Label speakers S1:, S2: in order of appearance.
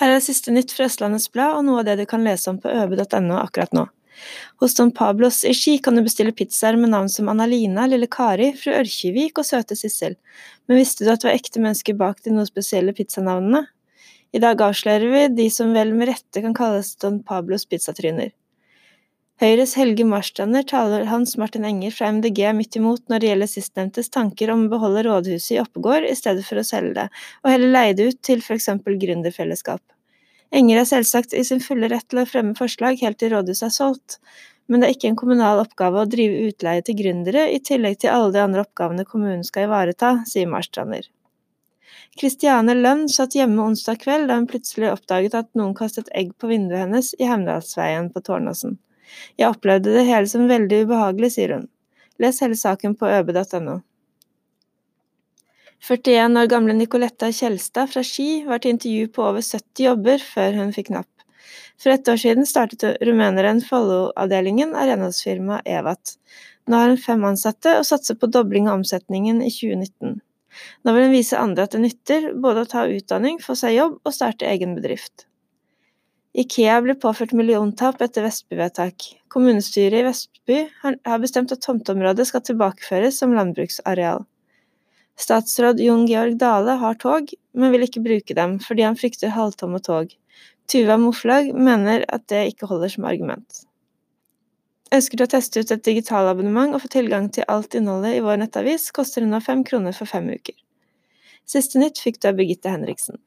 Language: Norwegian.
S1: Her er siste nytt fra Østlandets Blad og noe av det du kan lese om på øbe.no akkurat nå. Hos Don Pablos i Ski kan du bestille pizzaer med navn som Anna-Lina, Lille Kari, Fru Ørkjevik og Søte Sissel, men visste du at det var ekte mennesker bak de noe spesielle pizzanavnene? I dag avslører vi de som vel med rette kan kalles Don Pablos pizzatryner. Høyres Helge Marstrander taler Hans Martin Enger fra MDG midt imot når det gjelder sistnevntes tanker om å beholde rådhuset i Oppegård i stedet for å selge det, og heller leie det ut til for eksempel gründerfellesskap. Enger er selvsagt i sin fulle rett til å fremme forslag helt til rådhuset er solgt, men det er ikke en kommunal oppgave å drive utleie til gründere i tillegg til alle de andre oppgavene kommunen skal ivareta, sier Marstrander. Christiane Lønn satt hjemme onsdag kveld da hun plutselig oppdaget at noen kastet egg på vinduet hennes i Hemdalsveien på Tårnåsen. Jeg opplevde det hele som veldig ubehagelig, sier hun. Les hele saken på øbe.no. 41 år gamle Nicoletta Kjelstad fra Ski var til intervju på over 70 jobber før hun fikk napp. For et år siden startet rumeneren Follo-avdelingen av renholdsfirmaet Evat. Nå har hun fem ansatte og satser på dobling av omsetningen i 2019. Nå vil hun vise andre at det nytter både å ta utdanning, få seg jobb og starte egen bedrift. Ikea blir påført milliontap etter Vestby-vedtak. Kommunestyret i Vestby har bestemt at tomteområdet skal tilbakeføres som landbruksareal. Statsråd Jon Georg Dale har tog, men vil ikke bruke dem fordi han frykter halvtomme tog. Tuva Moflag mener at det ikke holder som argument. Ønsker du å teste ut et digitalabonnement og få tilgang til alt innholdet i vår nettavis, koster det nå fem kroner for fem uker. Siste nytt fikk du av Birgitte Henriksen.